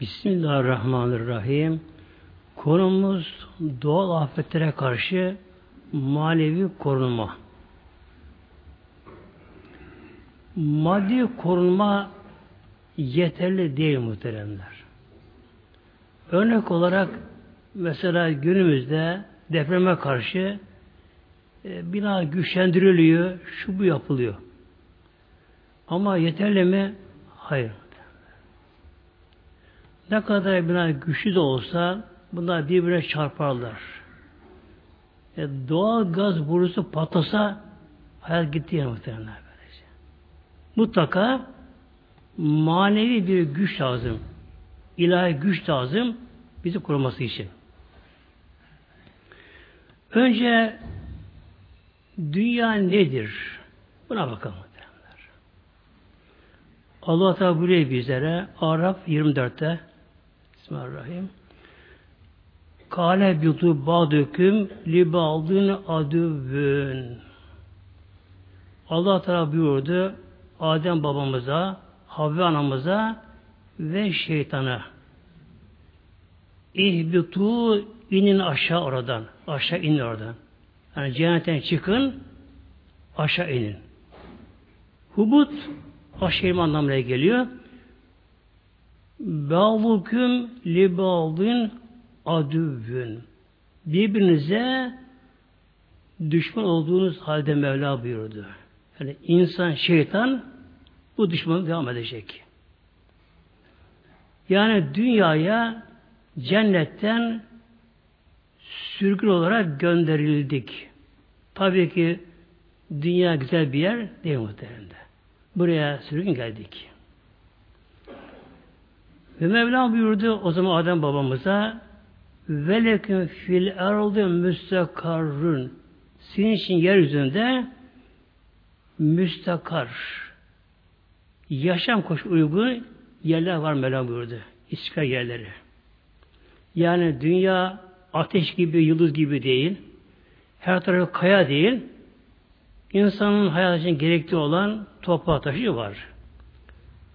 Bismillahirrahmanirrahim. Konumuz doğal afetlere karşı manevi korunma. Maddi korunma yeterli değil muhteremler. Örnek olarak mesela günümüzde depreme karşı e, bina güçlendiriliyor, şu bu yapılıyor. Ama yeterli mi? Hayır. Ne kadar bina güçlü de olsa bunlar birbirine çarparlar. E, doğal gaz borusu patlasa hayat gitti yani muhtemelen böylece. Mutlaka manevi bir güç lazım. İlahi güç lazım bizi koruması için. Önce dünya nedir? Buna bakalım. Allah Teala buyuruyor bizlere Araf 24'te Bismillahirrahmanirrahim. Kale bitu ba'düküm li ba'dın adüvün. Allah Teala buyurdu Adem babamıza, Havva anamıza ve şeytana. İhbitu inin aşağı oradan. Aşağı inin oradan. Yani cennetten çıkın, aşağı inin. Hubut aşağı anlamına geliyor. Bâvuküm li bâvın adüvün. Birbirinize düşman olduğunuz halde Mevla buyurdu. Yani insan, şeytan bu düşmanı devam edecek. Yani dünyaya cennetten sürgün olarak gönderildik. Tabii ki dünya güzel bir yer değil muhtemelen. Buraya sürgün geldik. Ve Mevlam buyurdu o zaman Adem babamıza velekün fil erdi müstakarrun senin için yeryüzünde müstakar yaşam koş uygun yerler var Mevlam buyurdu. İstikrar yerleri. Yani dünya ateş gibi, yıldız gibi değil. Her tarafı kaya değil. İnsanın hayat için gerekli olan toprak taşı var.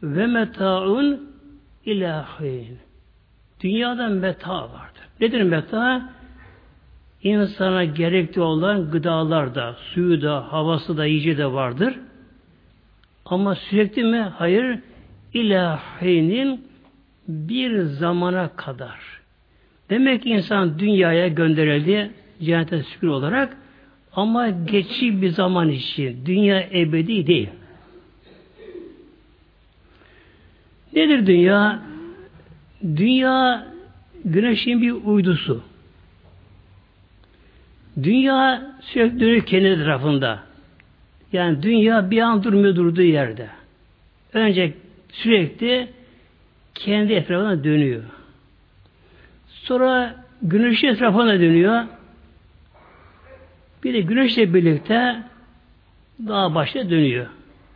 Ve metaun ilahin. Dünyada meta vardır. Nedir meta? İnsana gerekli olan gıdalar da, suyu da, havası da, yiyeceği de vardır. Ama sürekli mi? Hayır. İlahinin bir zamana kadar. Demek ki insan dünyaya gönderildi cennete şükür olarak ama geçici bir zaman için. Dünya ebedi değil. Nedir dünya? Dünya güneşin bir uydusu. Dünya sürekli dönüyor kendi tarafında. Yani dünya bir an durmuyor durduğu yerde. Önce sürekli kendi etrafına dönüyor. Sonra güneşin etrafına dönüyor. Bir de güneşle birlikte daha başta dönüyor.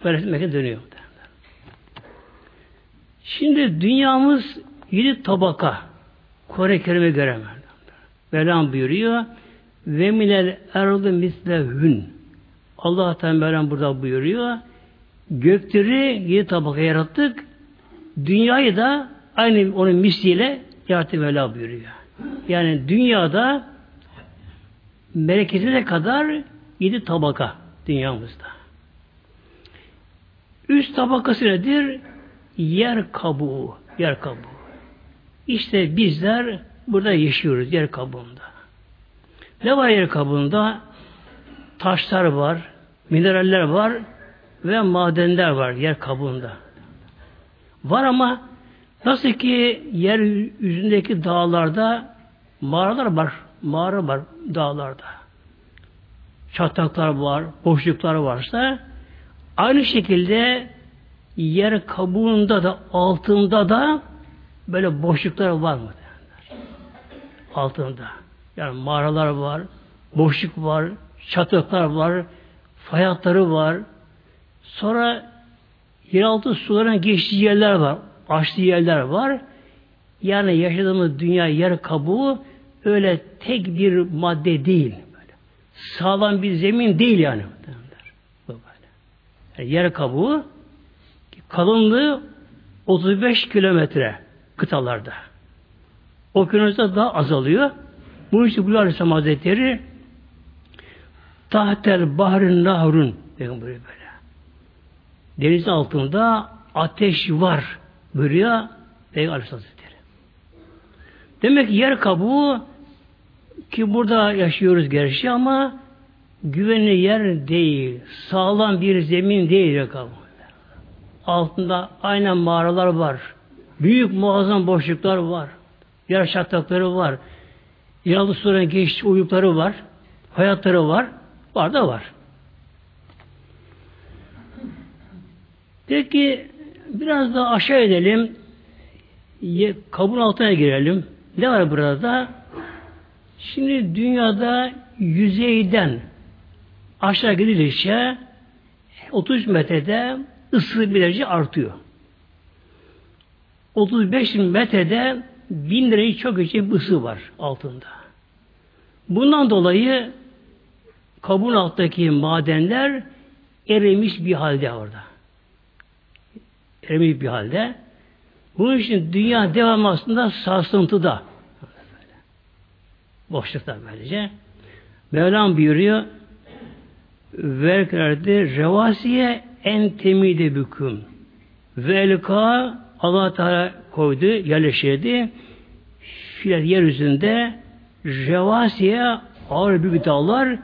Böyle dönüyor. Şimdi dünyamız yedi tabaka. Kore kerime göre Mevlam buyuruyor. Ve minel erdı mislehün. Allah Teala burada buyuruyor. Gökleri yedi tabaka yarattık. Dünyayı da aynı onun misliyle yarattı Mevla buyuruyor. Yani dünyada meleketine kadar yedi tabaka dünyamızda. Üst tabakası nedir? Yer kabuğu, yer kabuğu. İşte bizler burada yaşıyoruz yer kabuğunda. Ne var yer kabuğunda? Taşlar var, mineraller var ve madenler var yer kabuğunda. Var ama nasıl ki yer yüzündeki dağlarda mağaralar var, mağara var dağlarda. Çatlaklar var, boşluklar varsa aynı şekilde yer kabuğunda da altında da böyle boşluklar var mı? Altında. Yani mağaralar var, boşluk var, çatıklar var, fay hatları var. Sonra yeraltı suların geçtiği yerler var, açtığı yerler var. Yani yaşadığımız dünya yer kabuğu öyle tek bir madde değil. Böyle. Sağlam bir zemin değil yani. Yani yer kabuğu kalınlığı 35 kilometre. kıtalarda. Okyanusda daha azalıyor. Bu için Bülü Aleyhisselam Hazretleri tahtel bahrin nahrun böyle böyle. Denizin altında ateş var buyuruyor Peygamber Aleyhisselam Hazretleri. Demek ki yer kabuğu ki burada yaşıyoruz gerçi ama güvenli yer değil. Sağlam bir zemin değil yer kabuğu. Altında aynen mağaralar var. Büyük muazzam boşluklar var. Yer çatlakları var. Yalnız sonra geçiş uyukları var. Hayatları var. Var da var. Peki biraz daha aşağı edelim. Kabın altına girelim. Ne var burada? Şimdi dünyada yüzeyden aşağı gidildikçe 30 metrede ısı bir derece artıyor. 35 metrede bin derece çok yüksek bir ısı var altında. Bundan dolayı kabuğun alttaki madenler erimiş bir halde orada. Erimiş bir halde. Bunun için dünya devam aslında sarsıntıda. Boşlukta böylece. Mevlam buyuruyor Verkerdi revasiye en temide büküm. Velka Allah Teala koydu, yerleştirdi. Filer yeryüzünde revasiye ağır büyük dağlar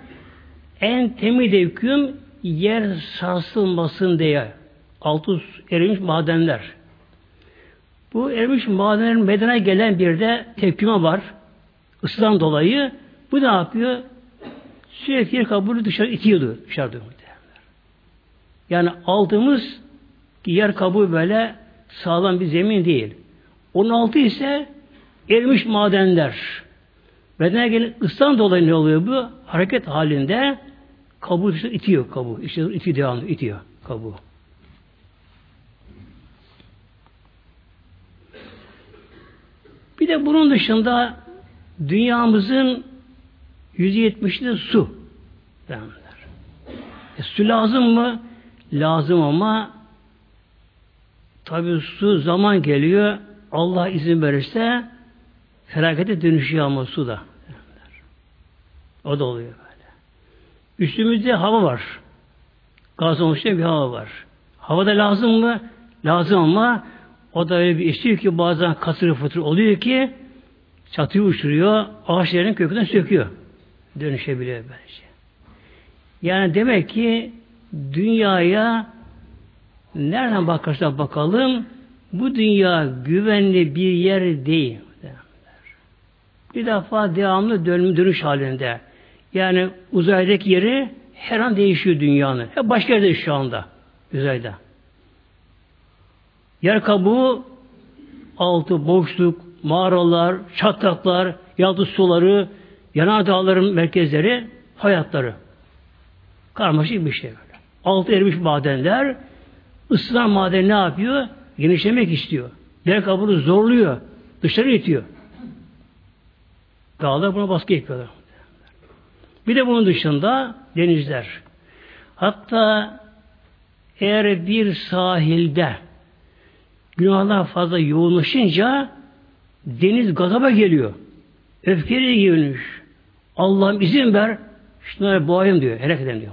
en temide hüküm yer sarsılmasın diye altı erimiş madenler. Bu erimiş madenlerin medene gelen bir de tepkime var. Isıdan dolayı bu ne yapıyor? Sürekli kabuğunu dışarı itiyordu. Dışarıda. Yani aldığımız yer kabuğu böyle sağlam bir zemin değil. Onun altı ise erimiş madenler. Bedene gelen ısıdan dolayı ne oluyor bu? Hareket halinde kabuğu dışarı itiyor kabuğu. İşte itiyor devamlı itiyor kabuğu. Bir de bunun dışında dünyamızın yüzde yetmişi de su. E, su lazım mı? Lazım ama tabi su zaman geliyor Allah izin verirse felakete dönüşüyor ama su da. O da oluyor böyle. Üstümüzde hava var. Gaz olmuşta bir hava var. Hava da lazım mı? Lazım ama o da öyle bir istiyor ki bazen kasır fıtır oluyor ki çatıyı uçuruyor, ağaçların kökünden söküyor. Dönüşebiliyor böylece. Yani demek ki dünyaya nereden bakarsak bakalım bu dünya güvenli bir yer değil. Bir defa devamlı dönüm dönüş halinde. Yani uzaydaki yeri her an değişiyor dünyanın. Hep başka yerde şu anda. Uzayda. Yer kabuğu altı boşluk, mağaralar, çatlaklar, yalnız suları, yanardağların merkezleri, hayatları. Karmaşık bir şey. Altı erimiş madenler, ısınan maden ne yapıyor? Genişlemek istiyor. Yer kabuğunu zorluyor. Dışarı itiyor. Dağlar buna baskı yapıyorlar. Bir de bunun dışında denizler. Hatta eğer bir sahilde günahlar fazla yoğunlaşınca deniz gazaba geliyor. Öfkeli geliyormuş. Allah'ım izin ver şunları boğayım diyor. Helak edelim diyor.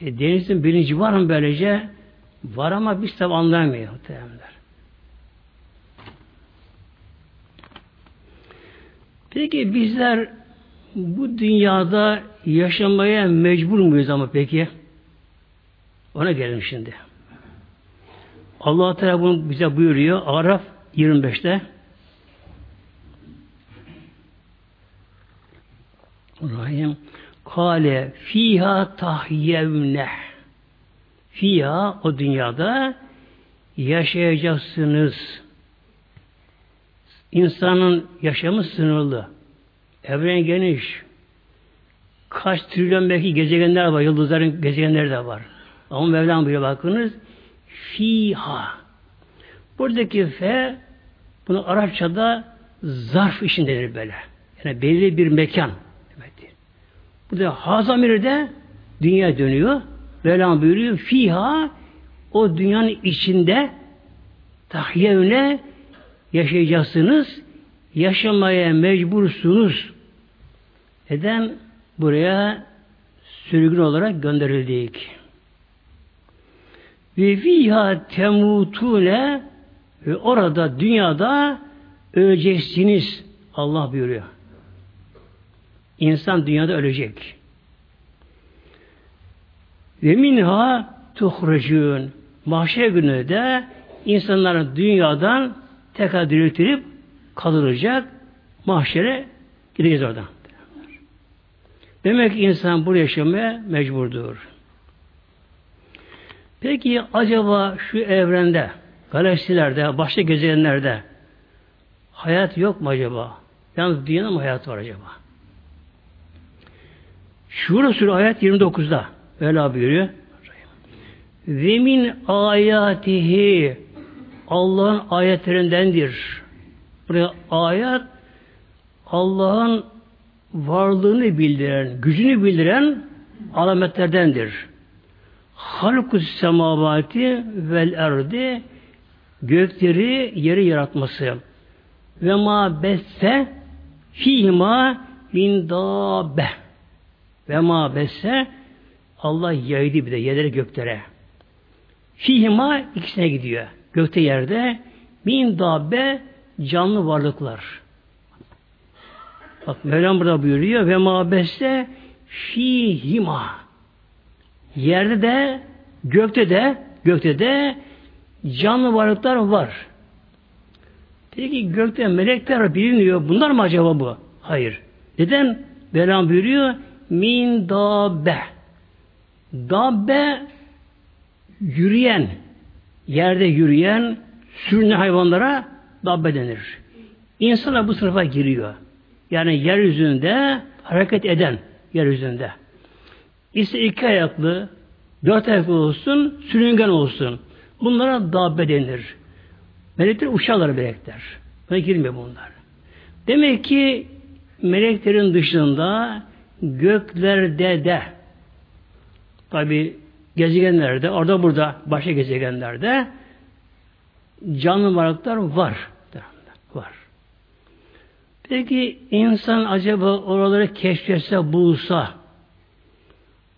E, denizin bilinci var mı böylece? Var ama biz tabi anlayamıyor muhtemelenler. Peki bizler bu dünyada yaşamaya mecbur muyuz ama peki? Ona gelelim şimdi. Allah Teala bunu bize buyuruyor. Araf 25'te. Rahim Kale fiha tahyevne Fiha o dünyada yaşayacaksınız. İnsanın yaşamı sınırlı. Evren geniş. Kaç trilyon belki gezegenler var. Yıldızların gezegenleri de var. Ama Mevlam buyuruyor bakınız. Fiha. Buradaki fe bunu Arapçada zarf için denir böyle. Yani belli bir mekan. Evet. Burada Hazamir'de dünya dönüyor. Mevlam buyuruyor. Fiha o dünyanın içinde tahyevne yaşayacaksınız. Yaşamaya mecbursunuz. Neden? Buraya sürgün olarak gönderildik. Ve fiha temutune ve orada dünyada öleceksiniz. Allah buyuruyor. İnsan dünyada ölecek. Ve minha tuhrecun. Mahşer günü de insanların dünyadan tekrar diriltilip kalınacak. Mahşere gideceğiz oradan. Demek ki insan bu yaşamaya mecburdur. Peki acaba şu evrende, galaksilerde, başka gezegenlerde hayat yok mu acaba? Yalnız dünyada mı hayat var acaba? Şura Sure ayet 29'da öyle buyuruyor. Ve min ayatihi Allah'ın ayetlerindendir. Buraya ayet Allah'ın varlığını bildiren, gücünü bildiren alametlerdendir. Halkus semavati vel erdi gökleri yeri yaratması ve ma besse fihima min dabe ve ma besse Allah yaydı bir de yerleri göklere. Fihima ikisine gidiyor. Gökte yerde min dabe canlı varlıklar. Bak Mevlam burada buyuruyor ve mabeste fihima. Yerde de gökte de gökte de canlı varlıklar var. Peki gökte melekler biliniyor. Bunlar mı acaba bu? Hayır. Neden? Mevlam buyuruyor min dabe. Dabe yürüyen, yerde yürüyen, sürünen hayvanlara dabbe denir. İnsanlar bu sınıfa giriyor. Yani yeryüzünde hareket eden yeryüzünde. İşte iki ayaklı, dört ayaklı olsun, sürüngen olsun. Bunlara dabbe denir. Melekler uçarlar melekler. Buna girmiyor bunlar. Demek ki meleklerin dışında göklerde de tabi gezegenlerde, orada burada başka gezegenlerde canlı varlıklar var. Var. Peki insan acaba oraları keşfetse, bulsa,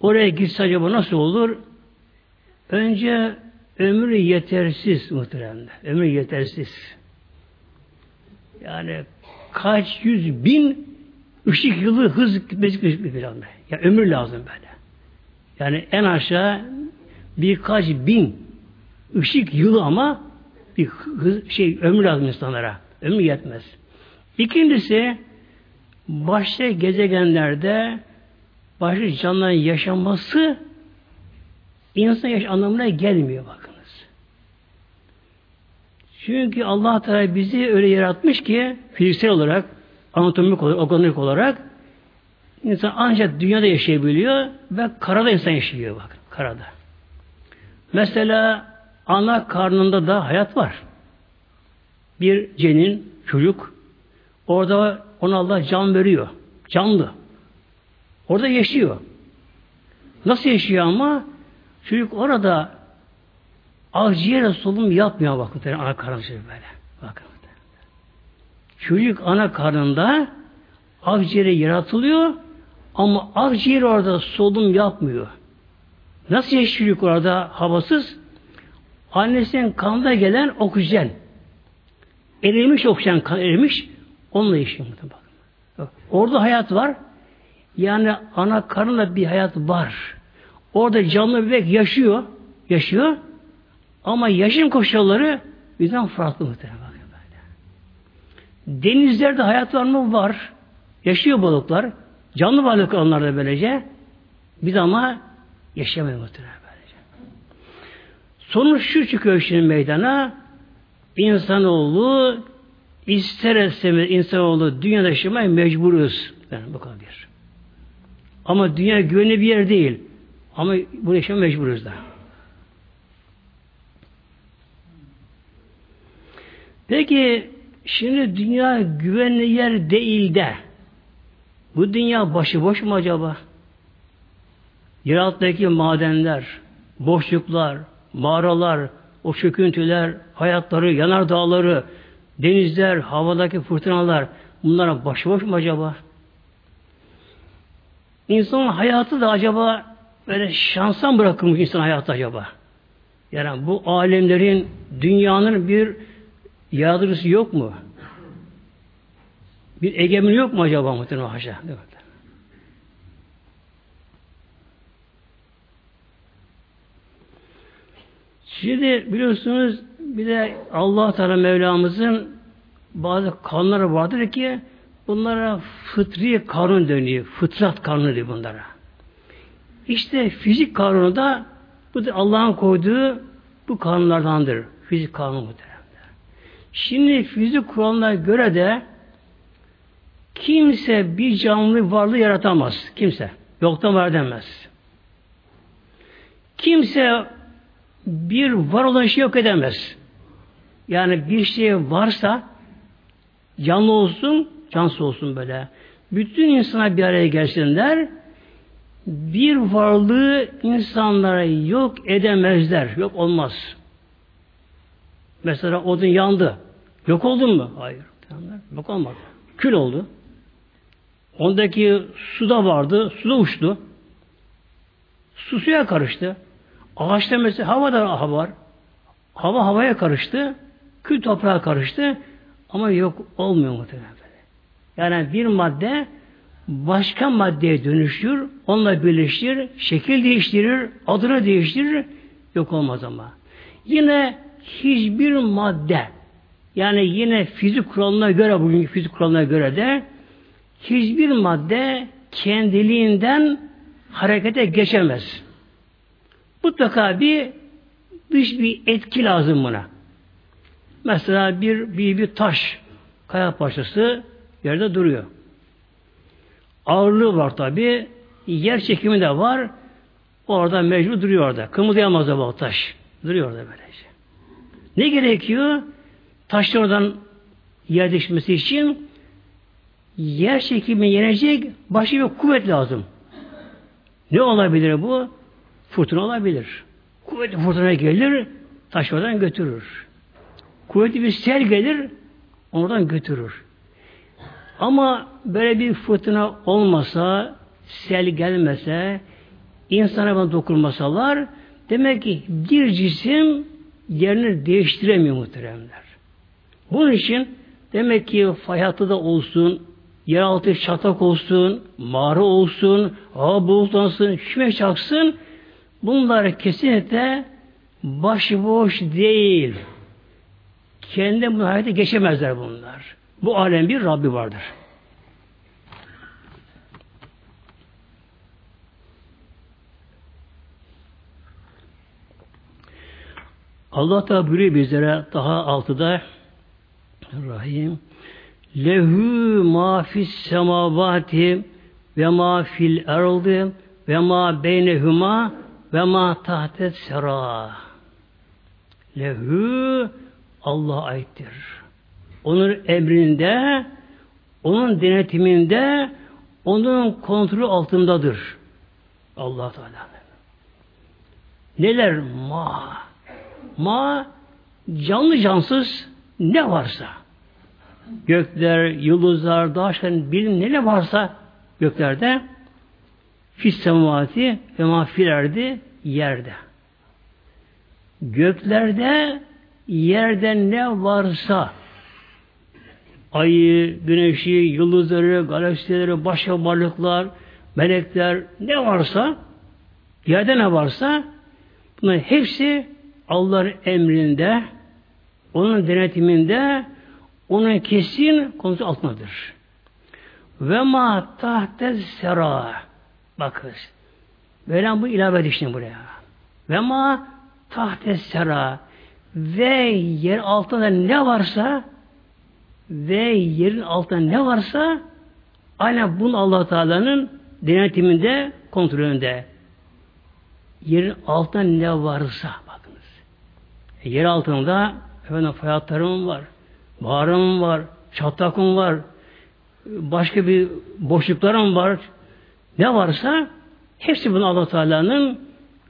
oraya gitse acaba nasıl olur? Önce ömrü yetersiz muhteremde. Ömrü yetersiz. Yani kaç yüz bin ışık yılı hız gitmesi bir plan. Ya ömür lazım böyle. Yani en aşağı birkaç bin ışık yılı ama bir hız, şey ömür lazım insanlara. Ömür yetmez. İkincisi başka gezegenlerde başka canlıların yaşaması insan yaş anlamına gelmiyor bakınız. Çünkü Allah Teala bizi öyle yaratmış ki fiziksel olarak, anatomik olarak, organik olarak insan ancak dünyada yaşayabiliyor ve karada insan yaşıyor bakın karada. Mesela ana karnında da hayat var. Bir cenin, çocuk Orada ona Allah can veriyor. Canlı. Orada yaşıyor. Nasıl yaşıyor ama? Çocuk orada akciğere solum yapmıyor bakın. Ana karnında böyle. Çocuk ana karnında akciğeri yaratılıyor ama akciğer orada solum yapmıyor. Nasıl yaşıyor orada havasız? Annesinin kanında gelen oksijen. Erimiş oksijen kan erimiş. Onunla yaşıyor bakın. Orada hayat var. Yani ana karnında bir hayat var. Orada canlı bebek yaşıyor. Yaşıyor. Ama yaşam koşulları bizden farklı muhtemelen. Denizlerde hayat var mı? Var. Yaşıyor balıklar. Canlı balık onlar da böylece. Biz ama yaşamıyor muhtemelen böylece. Sonuç şu çıkıyor şimdi meydana. İnsanoğlu İster istemez insanoğlu dünyada yaşamaya mecburuz. Yani bu kadar bir. Ama dünya güvenli bir yer değil. Ama bu yaşamaya mecburuz da. Peki şimdi dünya güvenli yer değil de bu dünya başıboş mu acaba? Yer altındaki madenler, boşluklar, mağaralar, o çöküntüler, hayatları, yanar dağları, denizler, havadaki fırtınalar bunlara başıboş mu acaba? İnsanın hayatı da acaba böyle şansa mı bırakılmış insan hayatı acaba? Yani bu alemlerin, dünyanın bir yardımcısı yok mu? Bir egemen yok mu acaba muhtemelen haşa? Şimdi biliyorsunuz bir de Allah Teala Mevlamızın bazı kanunları vardır ki bunlara fıtri kanun dönüyor. Fıtrat kanunu diyor bunlara. İşte fizik kanunu da bu da Allah'ın koyduğu bu kanunlardandır. Fizik kanunu muhteremler. Şimdi fizik kuralına göre de kimse bir canlı varlığı yaratamaz. Kimse. Yoktan var edemez. Kimse bir var olan şey yok edemez. Yani bir şey varsa canlı olsun, cansız olsun böyle. Bütün insana bir araya gelsinler, bir varlığı insanlara yok edemezler. Yok olmaz. Mesela odun yandı. Yok oldun mu? Hayır. Yok olmadı. Kül oldu. Ondaki suda vardı. Suda uçtu. Su suya karıştı. Ağaçta mesela havada hava var. Hava havaya karıştı. Kül toprağa karıştı. Ama yok olmuyor muhtemelen. Yani bir madde başka maddeye dönüşür, onunla birleşir, şekil değiştirir, adını değiştirir, yok olmaz ama. Yine hiçbir madde, yani yine fizik kuralına göre, bugünkü fizik kuralına göre de hiçbir madde kendiliğinden harekete geçemez. Mutlaka bir dış bir etki lazım buna. Mesela bir, bir, bir taş, kaya parçası yerde duruyor. Ağırlığı var tabi. Yer çekimi de var. Orada mecbur duruyor orada. Kımıldayamaz da bu taş. Duruyor orada böylece. Ne gerekiyor? Taşın oradan yer değişmesi için yer çekimi yenecek başka bir kuvvet lazım. Ne olabilir bu? Fırtına olabilir. Kuvvetli fırtına gelir, taş oradan götürür. Kuvvetli bir sel gelir, oradan götürür. Ama böyle bir fırtına olmasa, sel gelmese, insana dokunmasalar, demek ki bir cisim yerini değiştiremiyor muhteremler. Bunun için demek ki hayatı da olsun, yeraltı çatak olsun, mağara olsun, hava bulutlansın, şüme çaksın, bunlar kesinlikle başıboş değil. Kendi bu geçemezler bunlar. Bu alem bir Rabbi vardır. Allah da buyuruyor bizlere daha altıda Rahim Lehu ma fis semavati ve ma fil erdi ve ma beynehuma ve ma tahtet sera. Lehu Allah aittir onun emrinde, onun denetiminde, onun kontrolü altındadır. Allah Teala. Neler ma? Ma canlı cansız ne varsa gökler, yıldızlar, dağışlar, bilim ne varsa göklerde fis semavati ve mafilerde yerde. Göklerde yerde ne varsa ayı, güneşi, yıldızları, galaksileri, başka varlıklar, melekler ne varsa yerde ne varsa bunların hepsi Allah'ın emrinde onun denetiminde onun kesin konusu altındadır. Ve ma tahte sera bakın. Böyle bu ilave düşün buraya. Ve ma tahte sera ve yer altında ne varsa ve yerin altında ne varsa aynen bunun allah Teala'nın denetiminde, kontrolünde. Yerin altında ne varsa bakınız. Yer altında efendim fayatlarım var, mağaram var, çatlakım var, başka bir boşluklarım var. Ne varsa hepsi bunu allah Teala'nın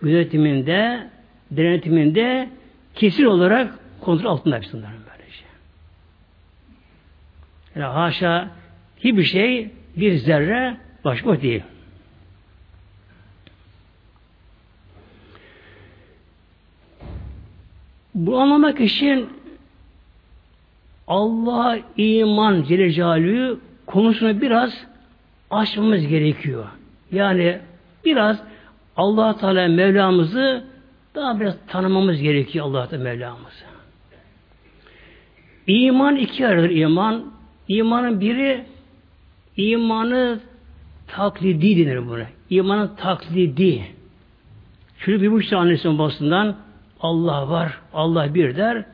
yönetiminde, denetiminde kesin olarak kontrol altında hepsi bunların böylece. Yani haşa hiçbir şey bir zerre başka değil. Bu anlamak için Allah iman Celle konusunu biraz açmamız gerekiyor. Yani biraz allah Teala Mevlamızı daha biraz tanımamız gerekiyor allah Teala Mevlamızı. İman iki ayrıdır iman. İmanın biri imanı taklidi denir buna. İmanın taklidi. Şunu bir buçuk annesinin basından Allah var, Allah bir der,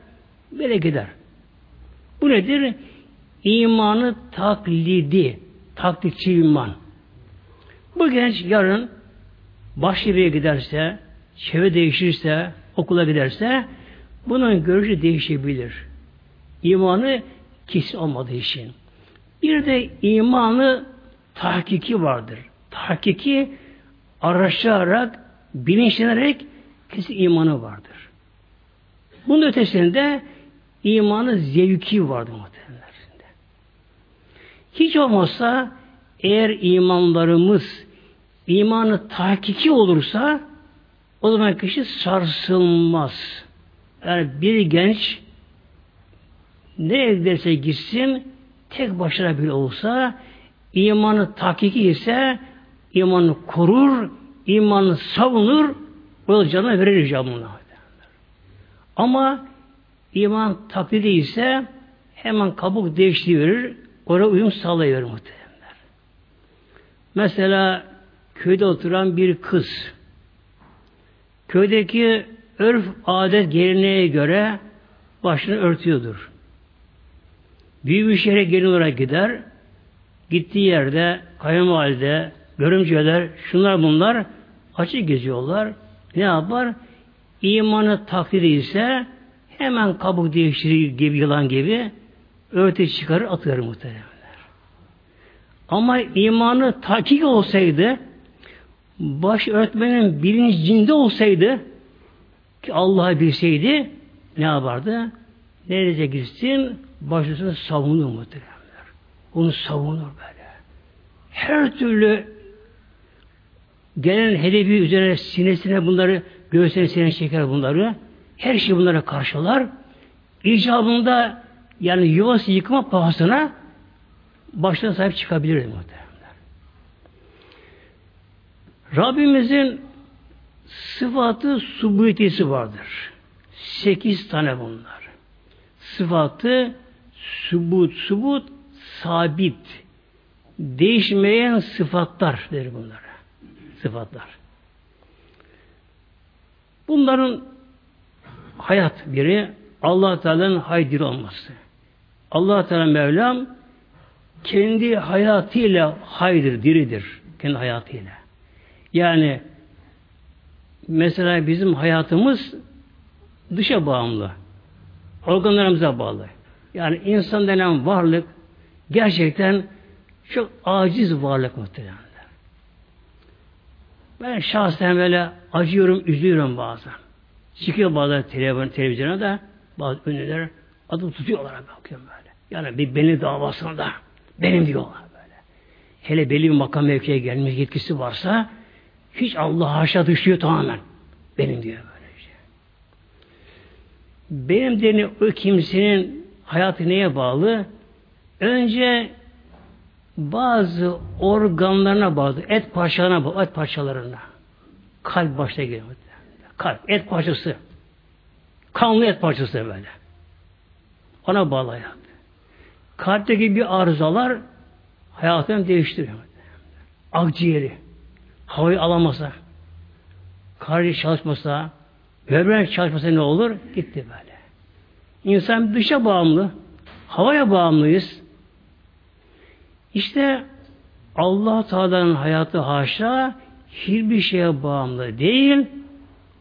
böyle gider. Bu nedir? İmanı taklidi, taklitçi iman. Bu genç yarın başka giderse, çevre değişirse, okula giderse bunun görüşü değişebilir. İmanı kesin olmadığı için. Bir de imanı tahkiki vardır. Tahkiki araştırarak, bilinçlenerek kesin imanı vardır. Bunun ötesinde imanı zevki vardır muhtemelen. Hiç olmazsa eğer imanlarımız imanı tahkiki olursa o zaman kişi sarsılmaz. Yani bir genç ne ederse gitsin tek başına bile olsa imanı tahkiki ise imanı korur, imanı savunur, o canına verir icabına. Ama iman taklidi ise hemen kabuk değiştirir, oraya uyum sağlayıverir muhtemelenler. Mesela köyde oturan bir kız köydeki örf adet geleneğe göre başını örtüyordur. Büyük bir şehre gelin olarak gider. Gittiği yerde kayınvalide, görümceler, şunlar bunlar açık geziyorlar. Ne yapar? İmanı taklidi ise hemen kabuk değiştirir gibi yılan gibi örtü çıkarır atıyor muhtemelen. Ama imanı takik olsaydı baş örtmenin bilincinde olsaydı ki Allah'ı bilseydi ne yapardı? Nereye gitsin? Başüstüne savunur muhtemelen. Onu savunur böyle. Her türlü gelen hedefi üzerine sinesine bunları göğsüne sine çeker bunları. Her şey bunlara karşılar. İcabında yani yuvası yıkma pahasına başına sahip çıkabilir muhtemelen. Rabbimizin sıfatı subutisi vardır. Sekiz tane bunlar. Sıfatı subut, subut, sabit. Değişmeyen sıfatlar der bunlara. Sıfatlar. Bunların hayat biri Allah Teala'nın haydir olması. Allah Teala Mevlam kendi hayatıyla haydır, diridir. Kendi hayatıyla. Yani mesela bizim hayatımız dışa bağımlı. Organlarımıza bağlı. Yani insan denen varlık gerçekten çok aciz varlık muhtemelen. Ben şahsen böyle acıyorum, üzülüyorum bazen. Çıkıyor bazen televizyon, televizyona da bazı ünlüler adı tutuyorlar bakıyorum böyle. Yani bir beni davasında benim diyorlar böyle. Hele belli bir makam mevkiye gelmiş yetkisi varsa hiç Allah haşa düşüyor tamamen. Benim diyor böyle şey. Benim deni o kimsenin hayatı neye bağlı? Önce bazı organlarına bağlı, et parçalarına bağlı, et parçalarına. Kalp başta geliyor. Kalp, et parçası. Kanlı et parçası böyle. Ona bağlı hayat. Kalpteki bir arızalar hayatını değiştiriyor. Akciğeri, havayı alamasa, karaciğer çalışmasa, böbrek çalışmasa ne olur? Gitti böyle. İnsan dışa bağımlı, havaya bağımlıyız. İşte Allah Teala'nın hayatı haşa hiçbir şeye bağımlı değil.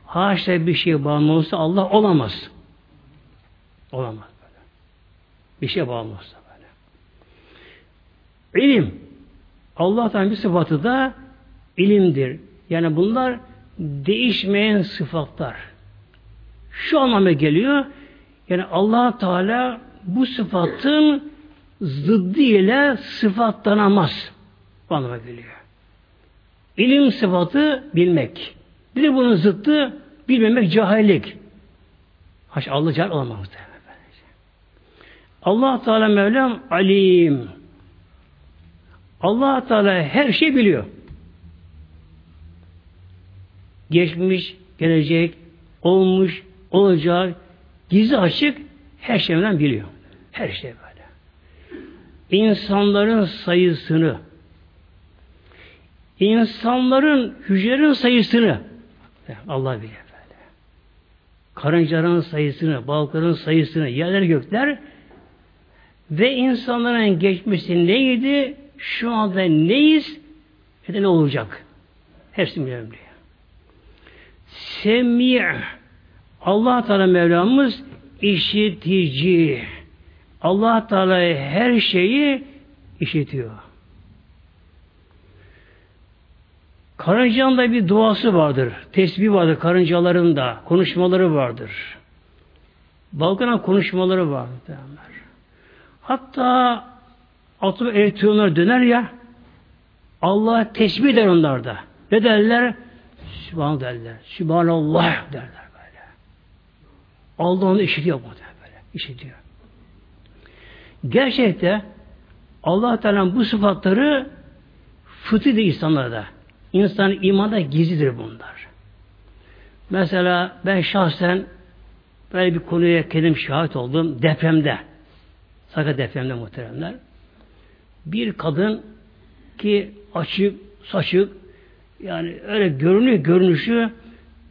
Haşa bir şeye bağımlı olsa Allah olamaz. Olamaz böyle. Bir şeye bağımlı olsa böyle. İlim. Allah'tan bir sıfatı da ilimdir. Yani bunlar değişmeyen sıfatlar. şu anlama geliyor. Yani allah Teala bu sıfatın zıddı ile sıfatlanamaz. Anlama geliyor. İlim sıfatı bilmek. Bir de bunun zıttı bilmemek cahillik. Haş Allah cahil olamaz. Allah Teala Mevlam alim. Allah Teala her şey biliyor. Geçmiş, gelecek, olmuş, olacak, gizli açık her şeyden biliyor. Her şey böyle. İnsanların sayısını, insanların hücrelerin sayısını Allah biliyor böyle. Karıncaların sayısını, balıkların sayısını, yerler gökler ve insanların geçmesi neydi? Şu anda neyiz? Ve ne olacak? Hepsini biliyorum diyor. Semih Allah Teala Mevlamız işitici. Allah Teala her şeyi işitiyor. Karıncanın da bir duası vardır. Tesbih vardır karıncaların da. Konuşmaları vardır. Balkana konuşmaları vardır. Derler. Hatta atom elektronlar döner ya Allah tesbih der onlarda. Ne derler? Sübhan derler. Sübhanallah derler böyle. Allah onu işitiyor bu böyle. İşitiyor. Gerçekte Allah Teala bu sıfatları fıtridir insanlarda. İnsanın imanda gizlidir bunlar. Mesela ben şahsen böyle bir konuya kendim şahit oldum. Depremde. Sakat depremde muhteremler. Bir kadın ki açık, saçık, yani öyle görünüyor görünüşü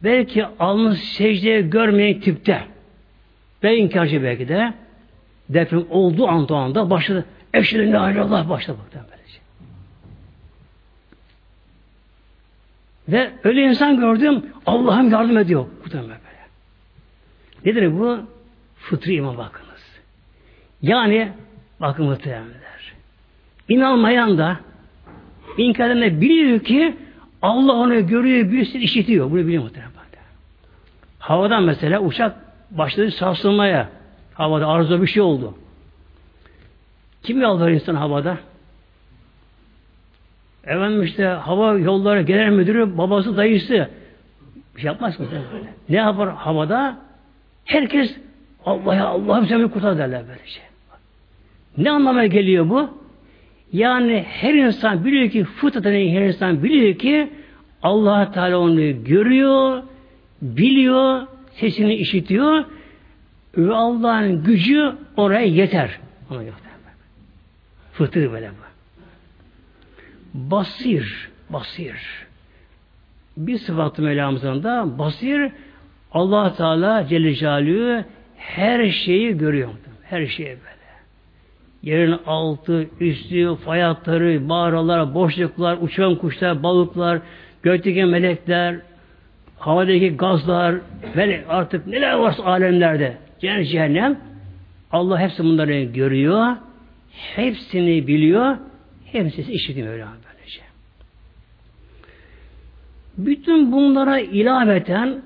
belki alnı secdeye görmeyen tipte ve inkarcı belki de deprem olduğu anda anda başladı. Eşhedü la Allah başladı böylece. Ve öyle insan gördüm Allah'ım yardım ediyor. Bu böyle. Nedir bu? Fıtri iman bakınız. Yani bakın muhtemelenler. İnanmayan da inkar biliyor ki Allah onu görüyor, büyüsün, işitiyor. Bunu biliyor muhtemelen. Havadan mesela uçak başladı sarsılmaya. Havada arıza bir şey oldu. Kim yalvarır insan havada? Efendim işte hava yolları genel müdürü, babası, dayısı. Bir şey yapmaz mı? Ne yapar havada? Herkes Allah'a Allah'ım sen beni kurtar derler böyle şey. Ne anlamaya geliyor bu? Yani her insan biliyor ki fıtraten her insan biliyor ki allah Teala onu görüyor, biliyor, sesini işitiyor ve Allah'ın gücü oraya yeter. Ona yeter. Fıtır böyle bu. Basir, basir. Bir sıfatı Mevlamızın da basir allah Teala Celle Celaluhu her şeyi görüyor. Her şeyi böyle. Yerin altı, üstü, fay hatları, mağaralar, boşluklar, uçan kuşlar, balıklar, gökteki melekler, havadaki gazlar, ve artık neler varsa alemlerde, cennet cehennem, Allah hepsi bunları görüyor, hepsini biliyor, hepsini işitiyor öyle böylece. Bütün bunlara ilaveten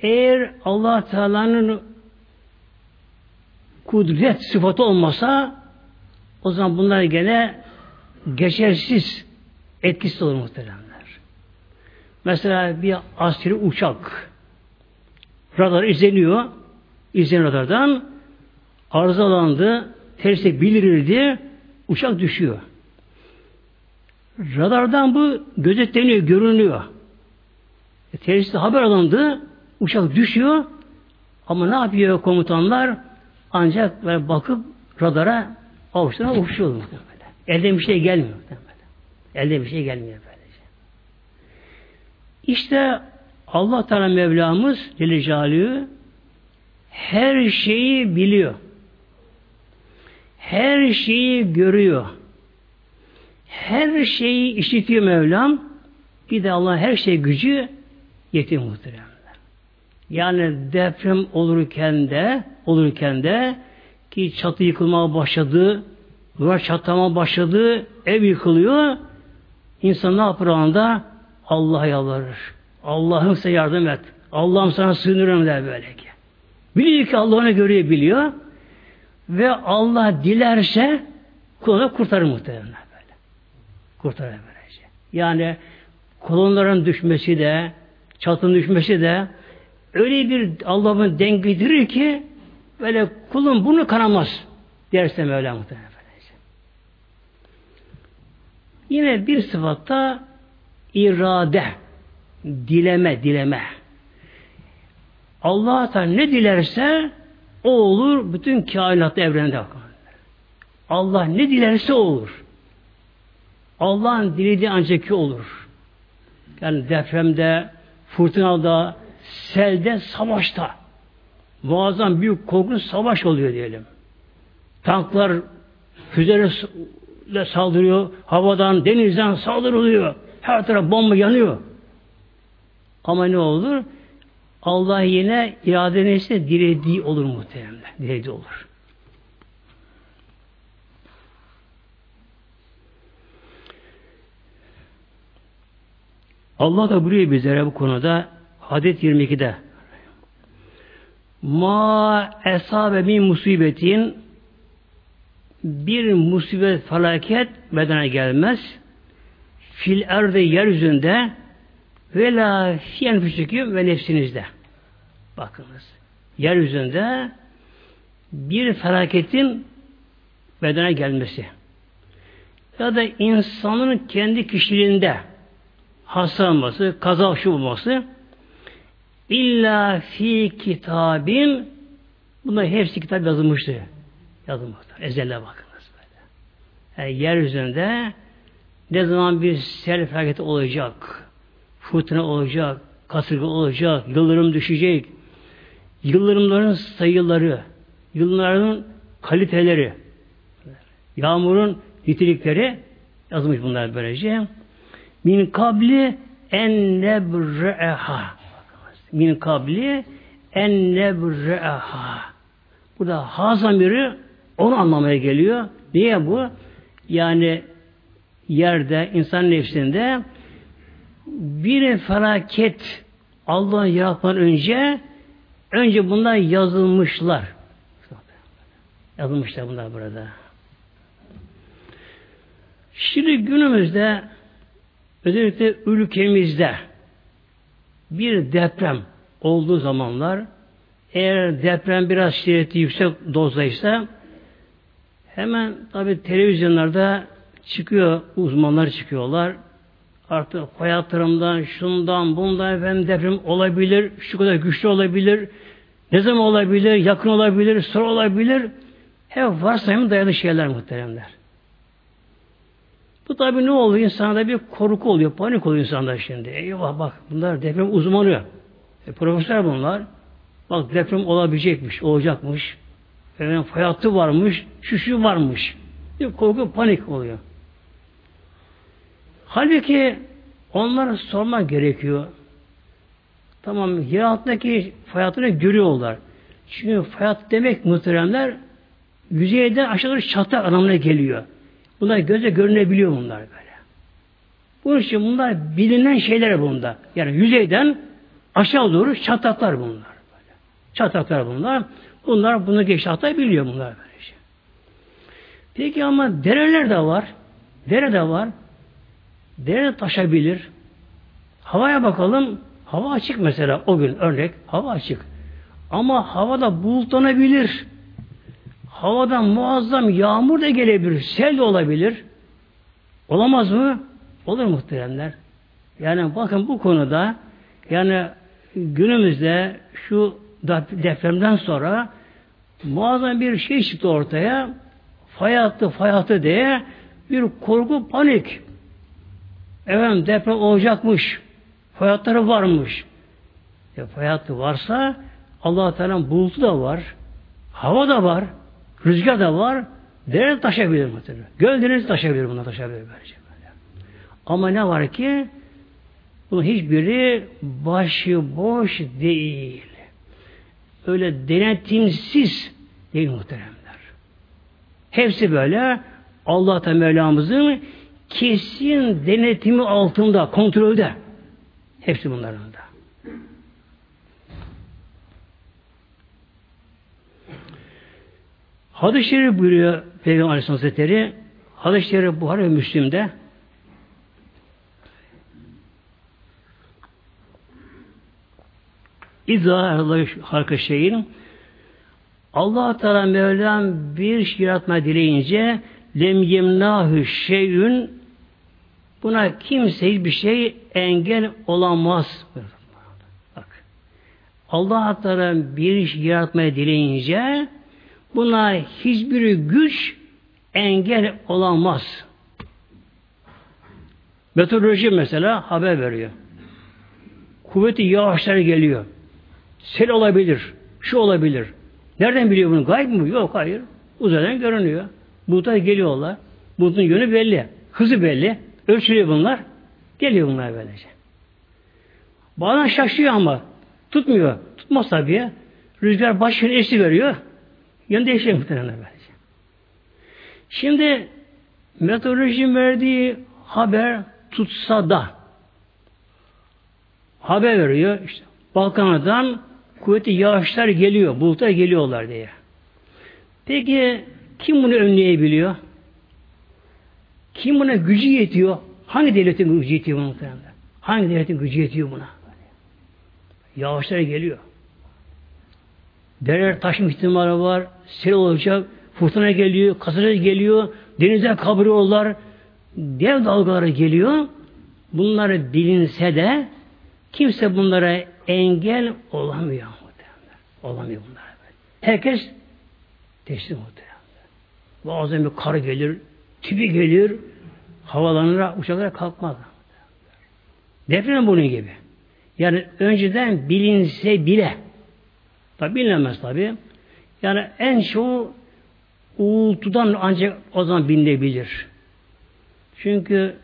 eğer Allah Teala'nın kudret sıfatı olmasa o zaman bunlar gene geçersiz etkisi olur muhteremler. Mesela bir askeri uçak radar izleniyor izlenen radardan arızalandı tersi bildirildi uçak düşüyor. Radardan bu gözetleniyor, görünüyor. E, tersi haber alındı, uçak düşüyor ama ne yapıyor komutanlar? Ancak böyle bakıp radara avuçlarına uçuyor. Elden bir şey gelmiyor muhtemelen. Elde bir şey gelmiyor böylece. İşte Allah Teala Mevlamız Celle Celaluhu her şeyi biliyor. Her şeyi görüyor. Her şeyi işitiyor Mevlam. Bir de Allah her şey gücü yetiyor muhtemelen. Yani deprem olurken de olurken de ki çatı yıkılmaya başladı, duvar çatlama başladı, ev yıkılıyor. İnsan ne yapar anda? Allah'a yalvarır. Allah'ım size yardım et. Allah'ım sana sığınırım der böyle ki. Biliyor ki Allah ona göre biliyor. Ve Allah dilerse kulunu kurtarır muhtemelen böyle. Kurtarır böylece. Yani kolonların düşmesi de çatının düşmesi de öyle bir Allah'ın dengedirir ki böyle kulun bunu kanamaz derse Mevla muhtemelen. Yine bir sıfatta irade, dileme, dileme. Allah Teala ne dilerse o olur bütün kainat evrende. Allah ne dilerse olur. Allah'ın dilediği ancak ki olur. Yani depremde, fırtınada, selde, savaşta. Muazzam büyük korkunç savaş oluyor diyelim. Tanklar füzeyle saldırıyor, havadan, denizden saldırılıyor. Her taraf bomba yanıyor. Ama ne olur? Allah yine irade neyse dilediği olur muhtemelen. Dilediği olur. Allah da buraya bizlere bu konuda Hadis 22'de Ma esabe min musibetin bir musibet felaket bedene gelmez. Fil erde yeryüzünde ve la fiyen ve nefsinizde. Bakınız. Yeryüzünde bir felaketin bedene gelmesi ya da insanın kendi kişiliğinde hastalanması, kaza şu olması illa fi kitabin bunlar hepsi kitap yazılmıştı. Yazılmıştı. Ezelle bakınız böyle. Yani yeryüzünde ne zaman bir sel felaketi olacak, fırtına olacak, kasırga olacak, yıldırım düşecek, yıldırımların sayıları, yıldırımların kaliteleri, yağmurun nitelikleri yazmış bunlar böylece. Min kabli en nebre'eha. Min kabli en nebre'eha. Burada ha zamiri onu anlamaya geliyor. Niye bu? Yani yerde, insan nefsinde bir felaket Allah'ın yaratmadan önce önce bunlar yazılmışlar. Yazılmışlar bunlar burada. Şimdi günümüzde özellikle ülkemizde bir deprem olduğu zamanlar eğer deprem biraz şiddeti yüksek dozdaysa hemen tabi televizyonlarda çıkıyor uzmanlar çıkıyorlar artık hayatlarımdan şundan bundan efendim deprem olabilir şu kadar güçlü olabilir ne zaman olabilir yakın olabilir sonra olabilir hep varsayımı dayalı şeyler muhteremler bu tabi ne oluyor? İnsanda bir korku oluyor, panik oluyor insanda şimdi. Eyvah bak bunlar deprem uzmanı. E, profesör bunlar. Bak deprem olabilecekmiş, olacakmış. Efendim fay varmış, şu şu varmış. Bir korku, panik oluyor. Halbuki onlara sormak gerekiyor. Tamam, yer altındaki fay görüyorlar. Çünkü fay demek muhteremler yüzeyden aşağıda çatlak anlamına geliyor. Bunlar göze görünebiliyor bunlar böyle. Bunun için bunlar bilinen şeyler bunda. Yani yüzeyden aşağı doğru çatlaklar bunlar. Böyle. Çatlaklar bunlar. Bunlar bunu geç biliyor bunlar böylece. Peki ama dereler de var. Dere de var. Dere taşabilir. Havaya bakalım. Hava açık mesela o gün örnek. Hava açık. Ama havada bulutlanabilir. Havadan muazzam yağmur da gelebilir, sel de olabilir. Olamaz mı? Olur muhteremler. Yani bakın bu konuda yani günümüzde şu depremden sonra muazzam bir şey çıktı ortaya. Fay hattı, fay hattı diye bir korku, panik. Efendim deprem olacakmış. Fay hatları varmış. E, fay hattı varsa Allah Teala'nın bulutu da var. Hava da var. Rüzgar da var. Dere taşabilir muhtemelen. Göl deniz taşabilir buna taşabilir böylece böyle. Ama ne var ki bunun hiçbiri başı boş değil. Öyle denetimsiz değil muhteremler. Hepsi böyle Allah Mevlamızın kesin denetimi altında, kontrolde. Hepsi bunların da. Hadis-i Şerif buyuruyor Peygamber Aleyhisselam Hazretleri Hadis-i Şerif Buhari ve Müslim'de İzah halka şeyin Allah Teala Mevlam bir şey yaratma dileyince lem yemnahu şeyün buna kimse hiçbir şey engel olamaz. Bak. Allah Teala bir iş yaratmaya dileyince buna hiçbir güç engel olamaz. Meteoroloji mesela haber veriyor. Kuvveti yağışlar geliyor. Sel olabilir. Şu olabilir. Nereden biliyor bunu? Gayb mi? Yok hayır. Uzaydan görünüyor. Bulutlar geliyorlar. Bulutun yönü belli. Hızı belli. Ölçülüyor bunlar. Geliyor bunlar böylece. Bazen şaşıyor ama tutmuyor. Tutmaz tabii. Rüzgar başını esi veriyor. Yön değişiyor muhtemelen böylece. Şimdi meteorolojinin verdiği haber tutsa da haber veriyor. İşte Balkanlardan kuvvetli yağışlar geliyor, bulutlar geliyorlar diye. Peki kim bunu önleyebiliyor? Kim buna gücü yetiyor? Hangi devletin gücü yetiyor buna? Hangi devletin gücü yetiyor buna? Yağışlar geliyor. Dereler taşım ihtimali var, sel olacak, fırtına geliyor, kasırga geliyor, denize kabrıyorlar, dev dalgaları geliyor. Bunları bilinse de kimse bunlara engel olamıyor. Olamıyor bunlar. Herkes teslim muhtemelen. Bazen bir kar gelir, tipi gelir, havalanır, uçaklara kalkmaz. Deprem bunun gibi. Yani önceden bilinse bile, tabi bilinemez tabi. Yani en çoğu uğultudan ancak o zaman bilinebilir. Çünkü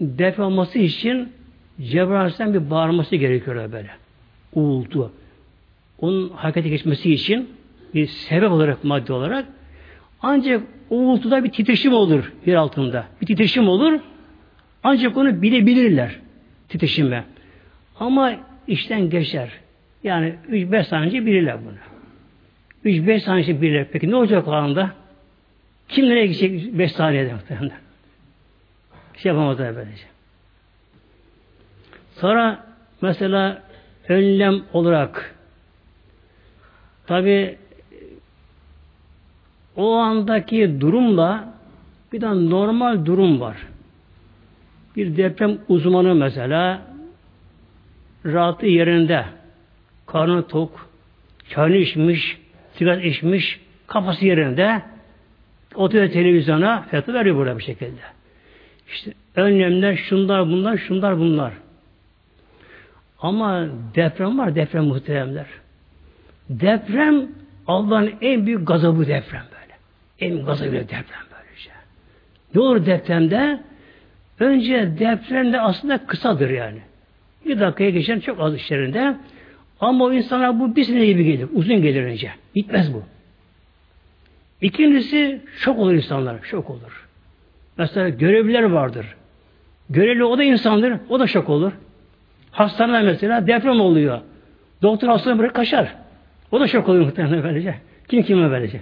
deprem olması için Cebrail bir bağırması gerekiyor böyle. Uğultu onun harekete geçmesi için bir sebep olarak, madde olarak ancak uğultuda bir titreşim olur yer altında. Bir titreşim olur. Ancak onu bilebilirler titreşime. Ama işten geçer. Yani 3-5 saniye önce bilirler bunu. 3-5 saniye önce bilirler. Peki ne olacak o anda? Kim nereye gidecek 5 saniyede muhtemelen? Şey yapamazlar böylece. Sonra mesela önlem olarak Tabi o andaki durumla bir de normal durum var. Bir deprem uzmanı mesela rahatı yerinde karnı tok, çayını içmiş, sigara içmiş, kafası yerinde oturuyor televizyona fiyatı veriyor burada bir şekilde. İşte önlemler şunlar bunlar, şunlar bunlar. Ama deprem var, deprem muhteremler. Deprem Allah'ın en büyük gazabı deprem böyle. En büyük gazabı deprem böylece. Ne olur depremde? Önce depremde aslında kısadır yani. Bir dakikaya geçen çok az işlerinde. Ama o insana bu bir sene gibi gelir. Uzun gelir önce. Bitmez bu. İkincisi şok olur insanlar. Şok olur. Mesela görevliler vardır. Görevli o da insandır. O da şok olur. Hastanede mesela deprem oluyor. Doktor hastanı bırak kaçar. O da şok oluyor muhtemelen böylece. Kim kime böylece.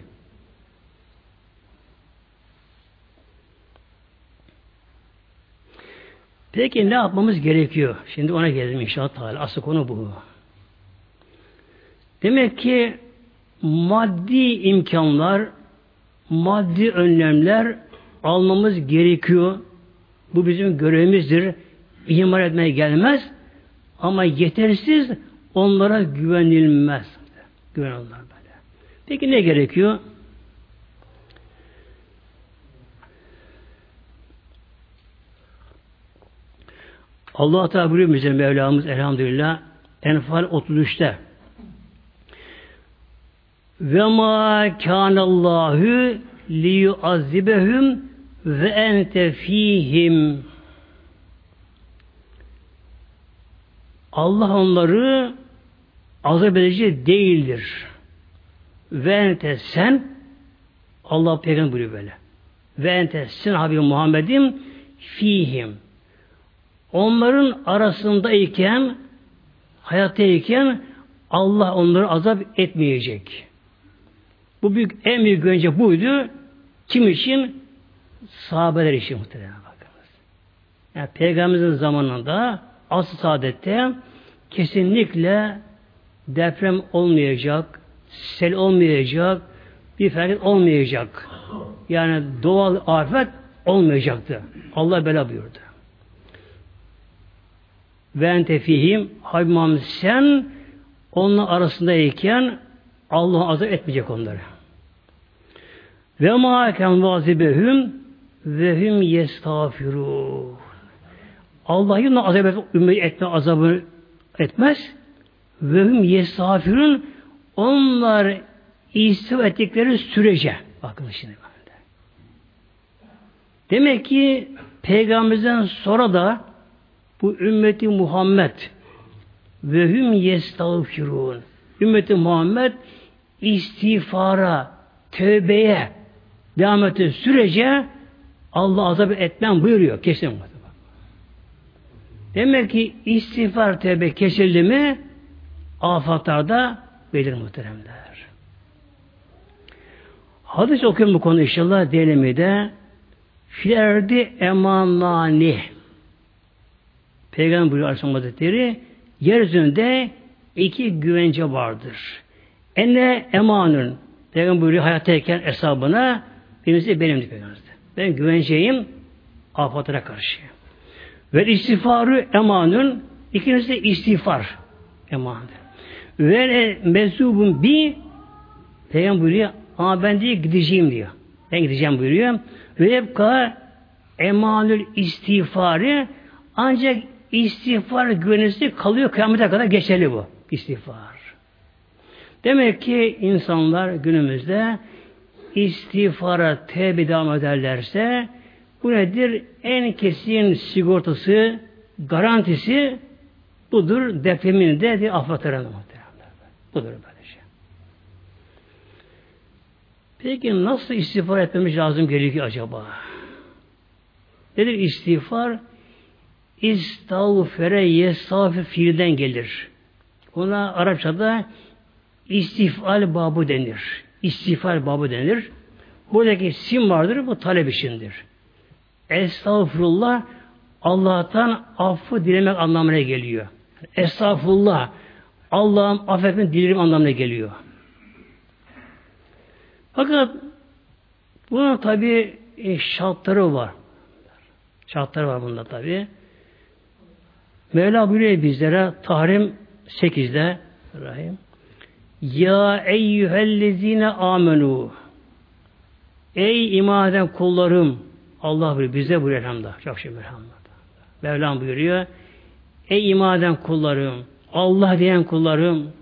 Peki ne yapmamız gerekiyor? Şimdi ona gelelim inşallah. Asıl konu bu. Demek ki maddi imkanlar, maddi önlemler almamız gerekiyor. Bu bizim görevimizdir. İman etmeye gelmez. Ama yetersiz onlara güvenilmez. Güven onlar böyle. Peki ne gerekiyor? Allah Teala buyuruyor bize Mevlamız elhamdülillah Enfal 33'te ve ma kânallâhü liyuazzibehum ve ente fihim Allah onları azap edici değildir. Ve ente sen Allah peygamber buyuruyor böyle. Ve ente sen Habibim Muhammed'im fihim. Onların arasındayken hayattayken Allah onları azap etmeyecek. Bu büyük, en büyük güvence buydu. Kim için? Sahabeler için muhtemelen bakınız. Yani Peygamberimizin zamanında asıl saadette kesinlikle deprem olmayacak, sel olmayacak, bir felaket olmayacak. Yani doğal afet olmayacaktı. Allah bela buyurdu. Ve ente fihim Habib sen onun arasındayken Allah azap etmeyecek onları. Ve ma ken vazibehum ve hum yestağfirun. Allah yine azap etme azabı etmez. Ve hum yestağfirun onlar istifa ettikleri sürece bakın şimdi böyle. Demek ki peygamberden sonra da bu ümmeti Muhammed. Ve hüm yestağfirun. Ümmeti Muhammed istiğfara, tövbeye devam ettiği sürece Allah azap etmem buyuruyor. Kesin Demek ki istiğfar tövbe kesildi mi afatlarda belir muhteremler. Hadis okuyun bu konu inşallah. Diyelim de filerdi emanani Peygamber buyuruyor Aleyhisselam Hazretleri yeryüzünde iki güvence vardır. Ene emanın Peygamber buyuruyor hayattayken hesabına birisi benim Peygamber. Ben güvenceyim afatlara karşı. Ve istiğfarı emanın ikincisi de istiğfar emandır. Ve mezubun bir Peygamber buyuruyor ama ben diye gideceğim diyor. Ben gideceğim buyuruyor. Ve yapka emanül istiğfarı ancak istiğfar güvenisi kalıyor kıyamete kadar geçerli bu istiğfar. Demek ki insanlar günümüzde istiğfara tevbe devam ederlerse bu nedir? En kesin sigortası, garantisi budur. Depremin de de affatların Budur böyle şey. Peki nasıl istiğfar etmemiz lazım gerekiyor acaba? Nedir istiğfar? İstağfere yestağfir fiilden gelir. Ona Arapçada istifal babı denir. İstifal babı denir. Buradaki sim vardır, bu talep içindir. Estağfurullah Allah'tan affı dilemek anlamına geliyor. Estağfurullah Allah'ın affetme dilerim anlamına geliyor. Fakat bunun tabi e, şartları var. Şartları var bunda tabi. Mevla buyuruyor bizlere Tahrim 8'de Rahim Ya eyyühellezine amenu Ey iman kullarım Allah buyuruyor, bize buyuruyor elhamdülillah. Çok elhamdülillah. Mevlam buyuruyor Ey iman kullarım Allah diyen kullarım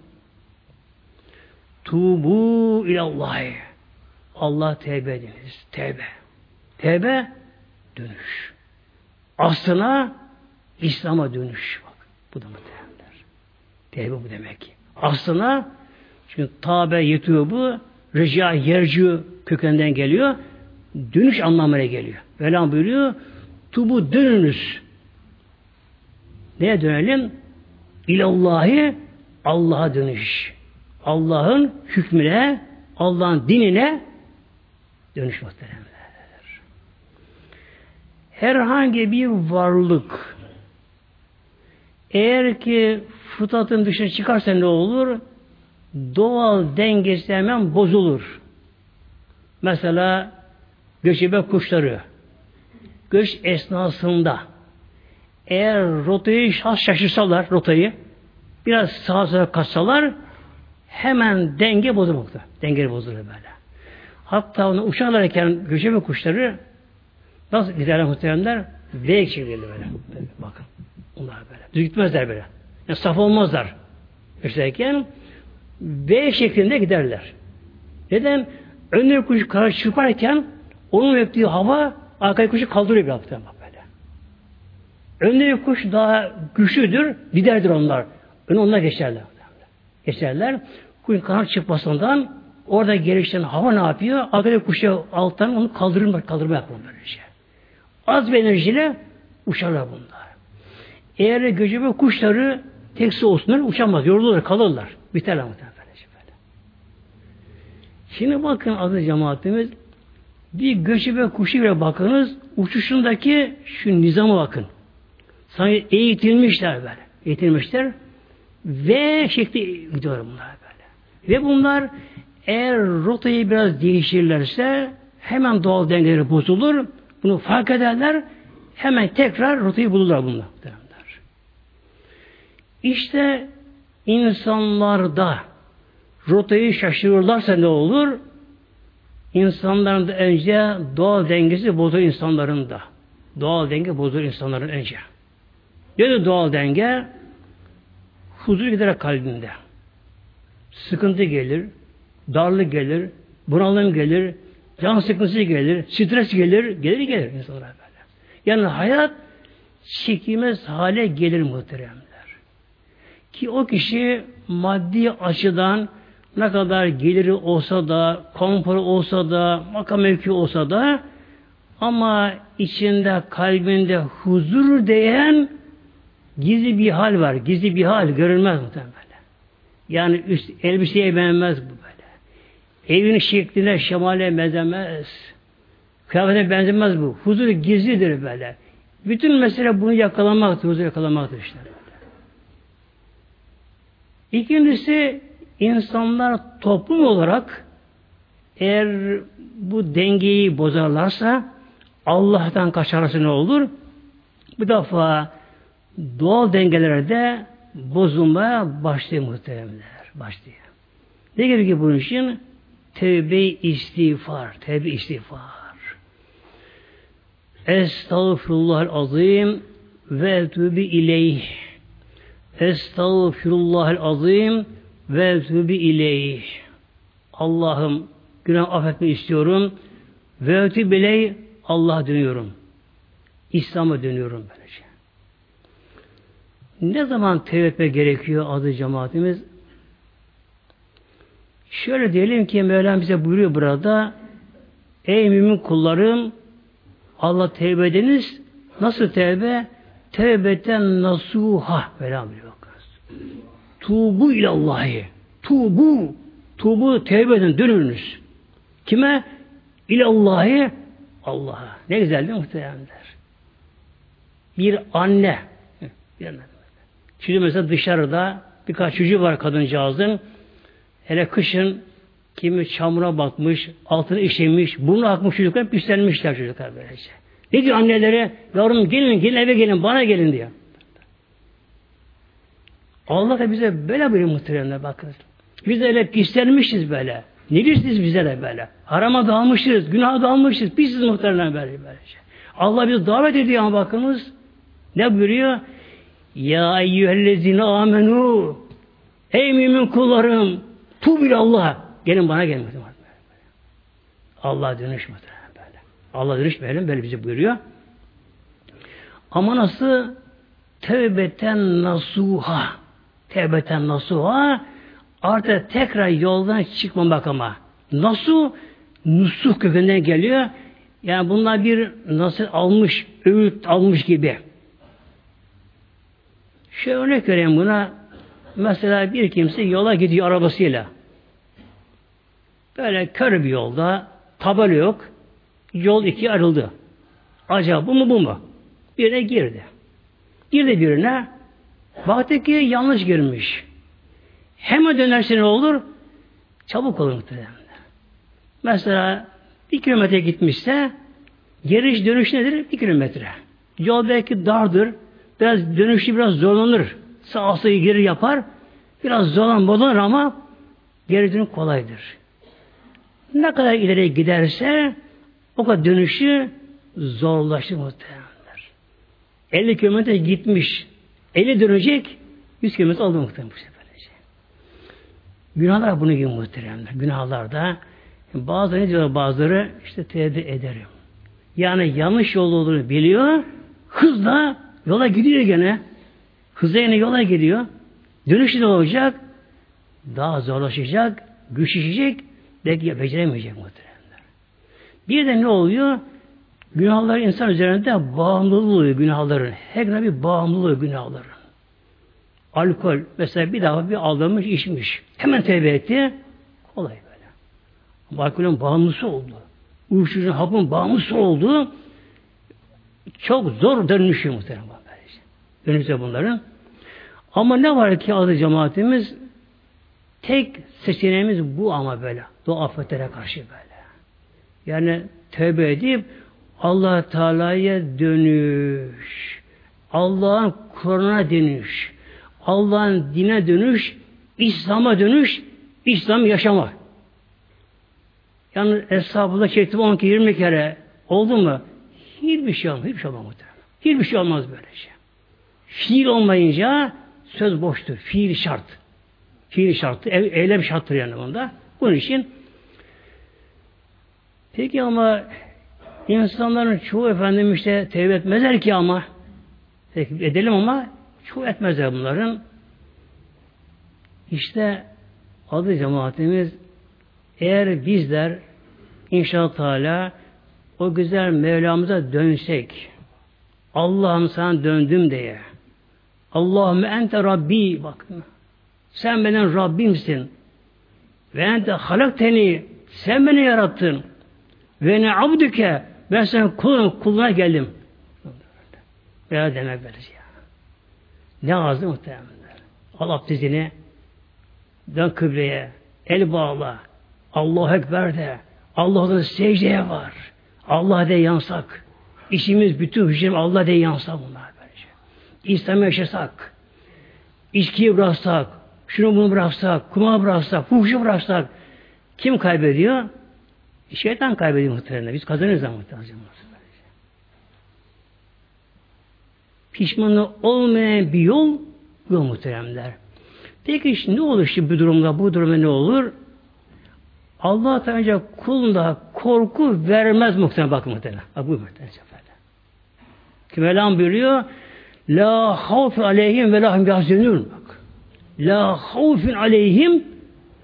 Tubu ilallahi Allah tevbe ediniz. Tevbe. Tevbe dönüş. Aslına İslam'a dönüş. Bak. Bu da muhtemelenler. Tevbe bu demek ki. Aslına çünkü tabe yetiyor bu reca yerci kökenden geliyor. Dönüş anlamına geliyor. Velam buyuruyor. Tubu dönünüz. Neye dönelim? İlallahi Allah'a dönüş. Allah'ın hükmüne, Allah'ın dinine dönüş muhteremler. Herhangi bir varlık eğer ki fıtratın dışına çıkarsa ne olur? Doğal dengesi hemen bozulur. Mesela göçebe kuşları göç esnasında eğer rotayı şaşırsalar rotayı biraz sağa sola kaçsalar hemen denge bozulmakta. Denge bozulur böyle. Hatta onu uçarlarken göçebe kuşları nasıl giderler muhteremler? V böyle. böyle. Bakın. Onlar böyle. Düz gitmezler böyle. Yani saf olmazlar. Göçerken V şeklinde giderler. Neden? Önüne kuş karşı çırparken onun öptüğü hava arkaya kuşu kaldırıyor bir hafta böyle. Önüne kuş daha güçlüdür, liderdir onlar. Önü onlar geçerler. Geçerler. Kuş kanat çıkmasından orada gelişen hava ne yapıyor? Arkada kuşu alttan onu kaldırma, kaldırma yapıyor böylece. Şey. Az bir enerjiyle uçarlar bunlar. Eğer göçebe kuşları teksi olsunlar uçamaz. Yorulurlar, kalırlar. Biterler muhtemelen. Böyle. Şimdi bakın aziz cemaatimiz bir göçebe kuşu bile bakınız uçuşundaki şu nizama bakın. Sanki eğitilmişler böyle. Eğitilmişler. V şekli gidiyor bunlar böyle. Ve bunlar eğer rotayı biraz değiştirirlerse hemen doğal dengeleri bozulur. Bunu fark ederler. Hemen tekrar rotayı bulurlar bunlar. İşte insanlarda rotayı şaşırırlarsa ne olur? İnsanların da önce doğal dengesi bozulur insanların da. Doğal denge bozulur insanların önce. Nedir doğal denge? Huzur giderek kalbinde. Sıkıntı gelir, darlık gelir, bunalım gelir, can sıkıntısı gelir, stres gelir, gelir gelir insanlara böyle. Yani hayat çekilmez hale gelir muhteremler. Ki o kişi maddi açıdan ne kadar geliri olsa da, konforu olsa da, makam mevki olsa da ama içinde, kalbinde huzur diyen gizli bir hal var. Gizli bir hal görülmez muhtemelen. Yani üst, elbiseye beğenmez bu böyle. Evin şekline, şemale benzemez. Kıyafete benzemez bu. Huzur gizlidir böyle. Bütün mesele bunu yakalamaktır, huzur yakalamaktır işte. İkincisi insanlar toplum olarak eğer bu dengeyi bozarlarsa Allah'tan kaçarsa ne olur? Bu defa doğal dengelerde bozulmaya başlıyor muhteremler. Başlıyor. Ne gerekiyor bunun için? Tevbe istiğfar. Tevbe istiğfar. Estağfurullah azim ve etûbi ileyh. Estağfirullah azim ve tübi ileyh. Allah'ım günah affetme istiyorum. Ve ötü biley Allah dönüyorum. İslam'a dönüyorum böylece. Ne zaman tevbe gerekiyor adı cemaatimiz? Şöyle diyelim ki Mevlam bize buyuruyor burada Ey mümin kullarım Allah tevbe ediniz. Nasıl tevbe? Tevbeten nasuha Mevlam diyor. Tubu ilallahi. Tubu. Tubu tevbe edin, dönünüz. Kime? İlallahi Allah'a. Ne güzel değil mi muhteremler? Bir anne. Şimdi mesela dışarıda birkaç çocuğu var kadıncağızın. Hele kışın kimi çamura batmış, altını işemiş, burnu akmış çocuklar pislenmişler çocuklar böylece. Ne diyor annelere? Yavrum gelin, gelin eve gelin, bana gelin diyor. Allah da bize böyle bir muhteremler bakın. Biz de öyle pislenmişiz böyle. Ne bilirsiniz bize de böyle. Harama dalmışız, günaha dalmışız. Pisiz muhteremler böyle böylece. Allah bizi davet ediyor ama bakınız. Ne buyuruyor? Ya eyyühellezine amenu Ey mümin kullarım Tubil Allah. Gelin bana gelin. Allah dönüş böyle. Allah dönüş böyle, böyle bizi buyuruyor. Ama nasıl? Tevbeten nasuha. Tevbeten nasuha artık tekrar yoldan çıkmamak ama. Nasıl? Nusuh kökünden geliyor. Yani bunlar bir nasıl almış, öğüt almış gibi. Şu örnek vereyim buna. Mesela bir kimse yola gidiyor arabasıyla. Böyle kör bir yolda, tabela yok. Yol iki ayrıldı. Acaba bu mu bu mu? Birine girdi. Girdi birine, Baktı ki yanlış girmiş. Hemen dönerse ne olur? Çabuk olur muhtemelen. Mesela bir kilometre gitmişse giriş dönüş nedir? Bir kilometre. Yol belki dardır. Biraz dönüşü biraz zorlanır. Sağ sola geri yapar. Biraz zorlan bolanır ama geri dönük kolaydır. Ne kadar ileri giderse o kadar dönüşü zorlaşır muhtemelenler. 50 kilometre gitmiş. 50 dönecek, 100 kilometre oldu muhtemelen bu seferce. Günahlar bunu gibi muhteremler. Günahlar da bazıları ne diyorlar bazıları işte tevbe ederim. Yani yanlış yol olduğunu biliyor, hızla yola gidiyor gene. Hızla yine yola gidiyor. Dönüşü de olacak, daha zorlaşacak, güçleşecek, belki beceremeyecek muhteremler. Bir de ne oluyor? Günahlar insan üzerinde bağımlılığı günahların. Her bir bağımlılığı günahların. Alkol mesela bir daha bir aldamış içmiş. Hemen tevbe etti. Kolay böyle. Alkolün bağımlısı oldu. Uyuşturucu hapın bağımlısı oldu. Çok zor dönmüşü muhtemelen. Önümüzde bunların. Ama ne var ki adı cemaatimiz tek seçeneğimiz bu ama böyle. Dua afetlere karşı böyle. Yani tövbe edip allah Teala'ya dönüş. Allah'ın Kur'an'a dönüş. Allah'ın dine dönüş. İslam'a dönüş. İslam yaşama. Yani hesabında çektim 10 kere 20 kere oldu mu? Hiçbir şey olmaz. Hiçbir şey olmaz. Hiçbir şey olmaz böyle şey. Fiil olmayınca söz boştur. Fiil şart. Fiil şartı. E eylem şarttır yani bunda. Bunun için peki ama insanların çoğu efendim işte tevbe etmezler ki ama edelim ama çoğu etmezler bunların. İşte adı cemaatimiz eğer bizler inşallah Teala o güzel Mevlamıza dönsek Allah'ım sana döndüm diye Allahümme ente Rabbi bakın. Sen benim Rabbimsin. Ve ente halakteni sen beni yarattın. Ve ne abdüke ben senin kulun, kuluna geldim. Veya demek böylece ya. Ne ağzı muhtemelenler. Al abdestini dön kıbleye el bağla Allahu Ekber de Allah'ın secdeye var. Allah de yansak. İşimiz bütün hücrem Allah de yansa bunlar. İslam'ı yaşasak, içkiyi bıraksak, şunu bunu bıraksak, kuma bıraksak, fuhuşu bıraksak, kim kaybediyor? Şeytan kaybediyor muhtemelen. Biz kazanırız ama muhtemelen. Pişmanı olmayan bir yol yol muhteremler. Peki şimdi ne olur şimdi bu durumda? Bu durumda ne olur? Allah Teala kulunda korku vermez muhtemelen bakın muhtemelen. Bak bu muhtemelen. Kim Mevlam buyuruyor? La havf aleyhim ve lahum yahzenun. Bak. La havfin aleyhim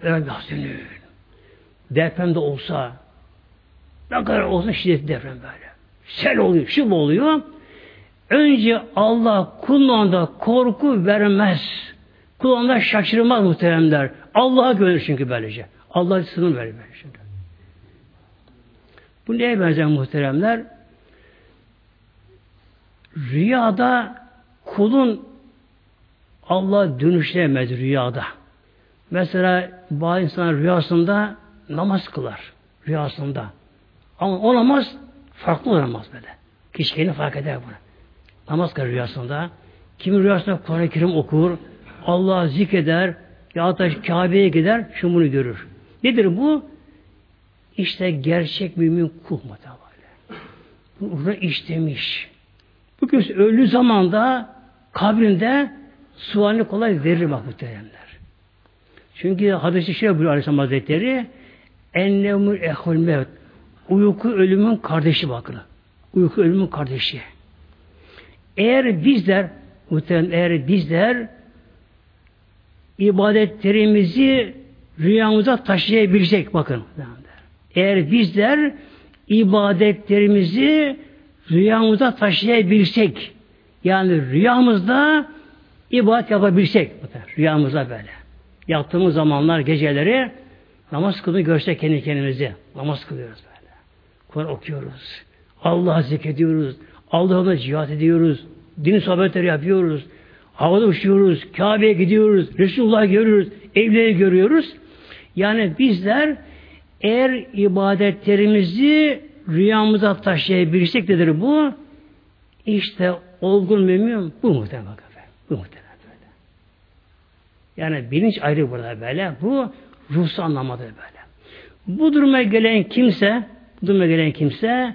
ve yahzenun. Deprem de olsa ne kadar olsa şiddetli deprem böyle. Sel oluyor, şu oluyor. Önce Allah kulağında korku vermez. Kulağında şaşırmaz muhteremler. Allah'a güvenir çünkü böylece. Allah sınır verir böylece. Bu neye benzer muhteremler? Rüyada kulun Allah dönüşlemez rüyada. Mesela bazı insan rüyasında namaz kılar. Rüyasında. Ama o namaz farklı namaz böyle. Kişi kendini fark eder bunu. Namaz kılar rüyasında. Kimi rüyasında Kur'an-ı Kerim okur. Allah'ı zikreder. Ya da Kabe'ye gider. Şu bunu görür. Nedir bu? İşte gerçek mümin kul böyle. Ruhuna işlemiş. Bu kimse öldüğü zaman da kabrinde sualini kolay verir bak muhteremler. Çünkü hadis-i şerif buyuruyor Aleyhisselam Hazretleri ennemül ehul mevt uyku ölümün kardeşi bakın. Uyku ölümün kardeşi. Eğer bizler muhtemelen eğer bizler ibadetlerimizi rüyamıza taşıyabilecek bakın. Eğer bizler ibadetlerimizi rüyamıza taşıyabilsek yani rüyamızda ibadet yapabilsek rüyamızda böyle. Yattığımız zamanlar geceleri namaz kılını görsek kendi kendimizi. Namaz kılıyoruz böyle. Kur'an okuyoruz. Allah'ı zikrediyoruz. Allah'la cihat ediyoruz. Din sohbetleri yapıyoruz. Havada uçuyoruz. Kabe'ye gidiyoruz. Resulullah görüyoruz. Evleri görüyoruz. Yani bizler eğer ibadetlerimizi rüyamıza taşıyabilirsek nedir bu? İşte olgun mümin bu muhtemelen. Bu muhtemelen böyle. Yani bilinç ayrı burada böyle. Bu ruhsal anlamadır böyle. Bu duruma gelen kimse bu duruma gelen kimse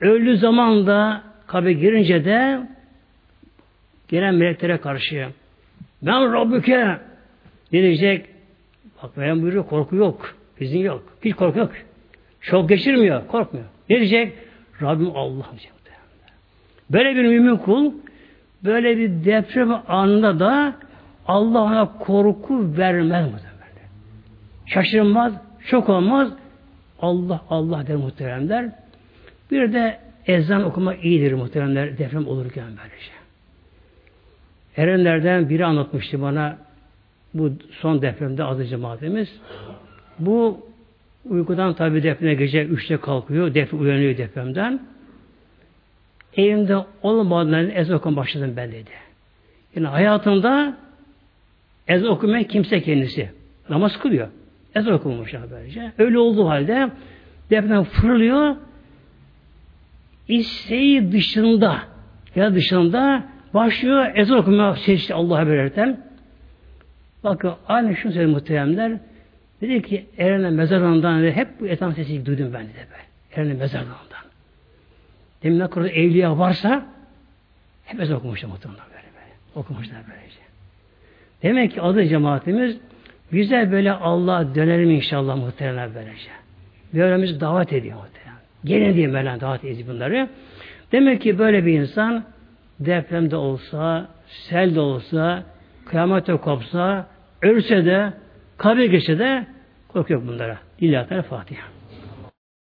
öldüğü zaman da kabe girince de gelen meleklere karşı ben Rabbüke ne diyecek? Bak ben buyuruyor korku yok. Bizim yok. Hiç korku yok. Şok geçirmiyor. Korkmuyor. Ne diyecek? Rabbim Allah diyecek. Böyle bir mümin kul böyle bir deprem anında da Allah ona korku vermez mu? Şaşırmaz, şok olmaz. Allah Allah der muhteremler. Bir de ezan okuma iyidir muhteremler deprem olurken böylece. Erenlerden biri anlatmıştı bana bu son depremde adı cemaatimiz. Bu Uykudan tabi depreme gece üçte kalkıyor. Deprem uyanıyor depremden. Evimde olmadan ez okuma başladım ben dedi. Yani hayatında ez okumayan kimse kendisi. Namaz kılıyor. Ez okumuş böylece. Öyle olduğu halde deprem fırlıyor. İsteği dışında ya dışında başlıyor ez okumaya seçti Allah'a verirken. Bakın aynı şunu söyledi muhteremler. Dedi ki Eren'e mezarlığından dedi, hep bu etan sesi duydum ben dedi be. Eren'e mezarlığından. Demin ne kadar evliya varsa hep ez okumuşlar muhtemelen böyle böyle. Okumuşlar böylece. Demek ki adı cemaatimiz bize böyle Allah dönelim inşallah muhtemelen böylece. Böylemiz davet ediyor muhtemelen. Gelin diye Mevlam davet ediyor bunları. Demek ki böyle bir insan depremde olsa, sel de olsa, kıyamete kopsa, ölse de, kabir geçse de korkuyor bunlara. İlahi Fatiha.